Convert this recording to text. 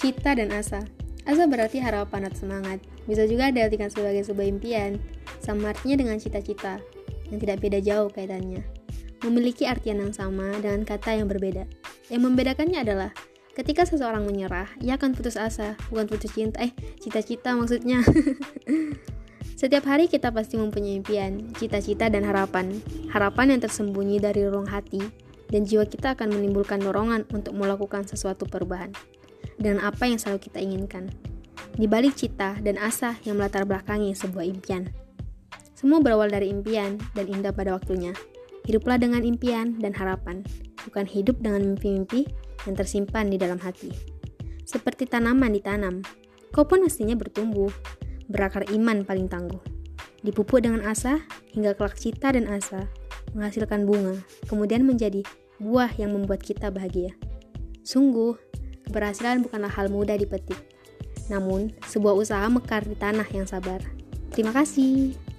Cita dan asa. Asa berarti harapan atau semangat. Bisa juga diartikan sebagai sebuah impian. Sama artinya dengan cita-cita, yang tidak beda jauh kaitannya. Memiliki artian yang sama dengan kata yang berbeda. Yang membedakannya adalah ketika seseorang menyerah, ia akan putus asa, bukan putus cinta. Eh, cita-cita maksudnya. Setiap hari kita pasti mempunyai impian, cita-cita, dan harapan. Harapan yang tersembunyi dari ruang hati, dan jiwa kita akan menimbulkan dorongan untuk melakukan sesuatu perubahan dengan apa yang selalu kita inginkan. Di balik cita dan asa yang melatar belakangi sebuah impian. Semua berawal dari impian dan indah pada waktunya. Hiduplah dengan impian dan harapan, bukan hidup dengan mimpi-mimpi yang tersimpan di dalam hati. Seperti tanaman ditanam, kau pun mestinya bertumbuh, berakar iman paling tangguh. Dipupuk dengan asa, hingga kelak cita dan asa, menghasilkan bunga, kemudian menjadi buah yang membuat kita bahagia. Sungguh, Keberhasilan bukanlah hal mudah dipetik, namun sebuah usaha mekar di tanah yang sabar. Terima kasih.